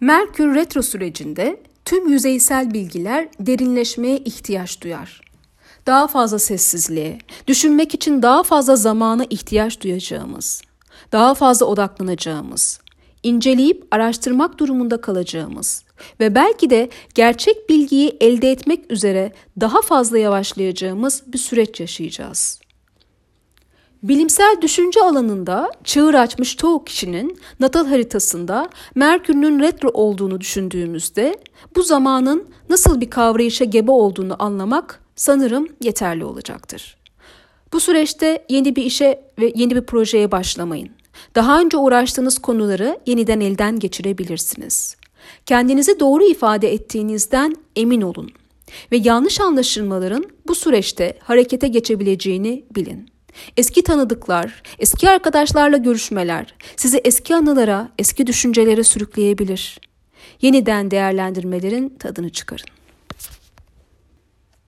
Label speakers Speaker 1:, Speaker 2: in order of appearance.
Speaker 1: Merkür retro sürecinde tüm yüzeysel bilgiler derinleşmeye ihtiyaç duyar. Daha fazla sessizliğe, düşünmek için daha fazla zamana ihtiyaç duyacağımız, daha fazla odaklanacağımız, inceleyip araştırmak durumunda kalacağımız ve belki de gerçek bilgiyi elde etmek üzere daha fazla yavaşlayacağımız bir süreç yaşayacağız. Bilimsel düşünce alanında çığır açmış çoğu kişinin natal haritasında Merkür'ün retro olduğunu düşündüğümüzde bu zamanın nasıl bir kavrayışa gebe olduğunu anlamak sanırım yeterli olacaktır. Bu süreçte yeni bir işe ve yeni bir projeye başlamayın. Daha önce uğraştığınız konuları yeniden elden geçirebilirsiniz. Kendinizi doğru ifade ettiğinizden emin olun ve yanlış anlaşılmaların bu süreçte harekete geçebileceğini bilin. Eski tanıdıklar, eski arkadaşlarla görüşmeler sizi eski anılara, eski düşüncelere sürükleyebilir. Yeniden değerlendirmelerin tadını çıkarın.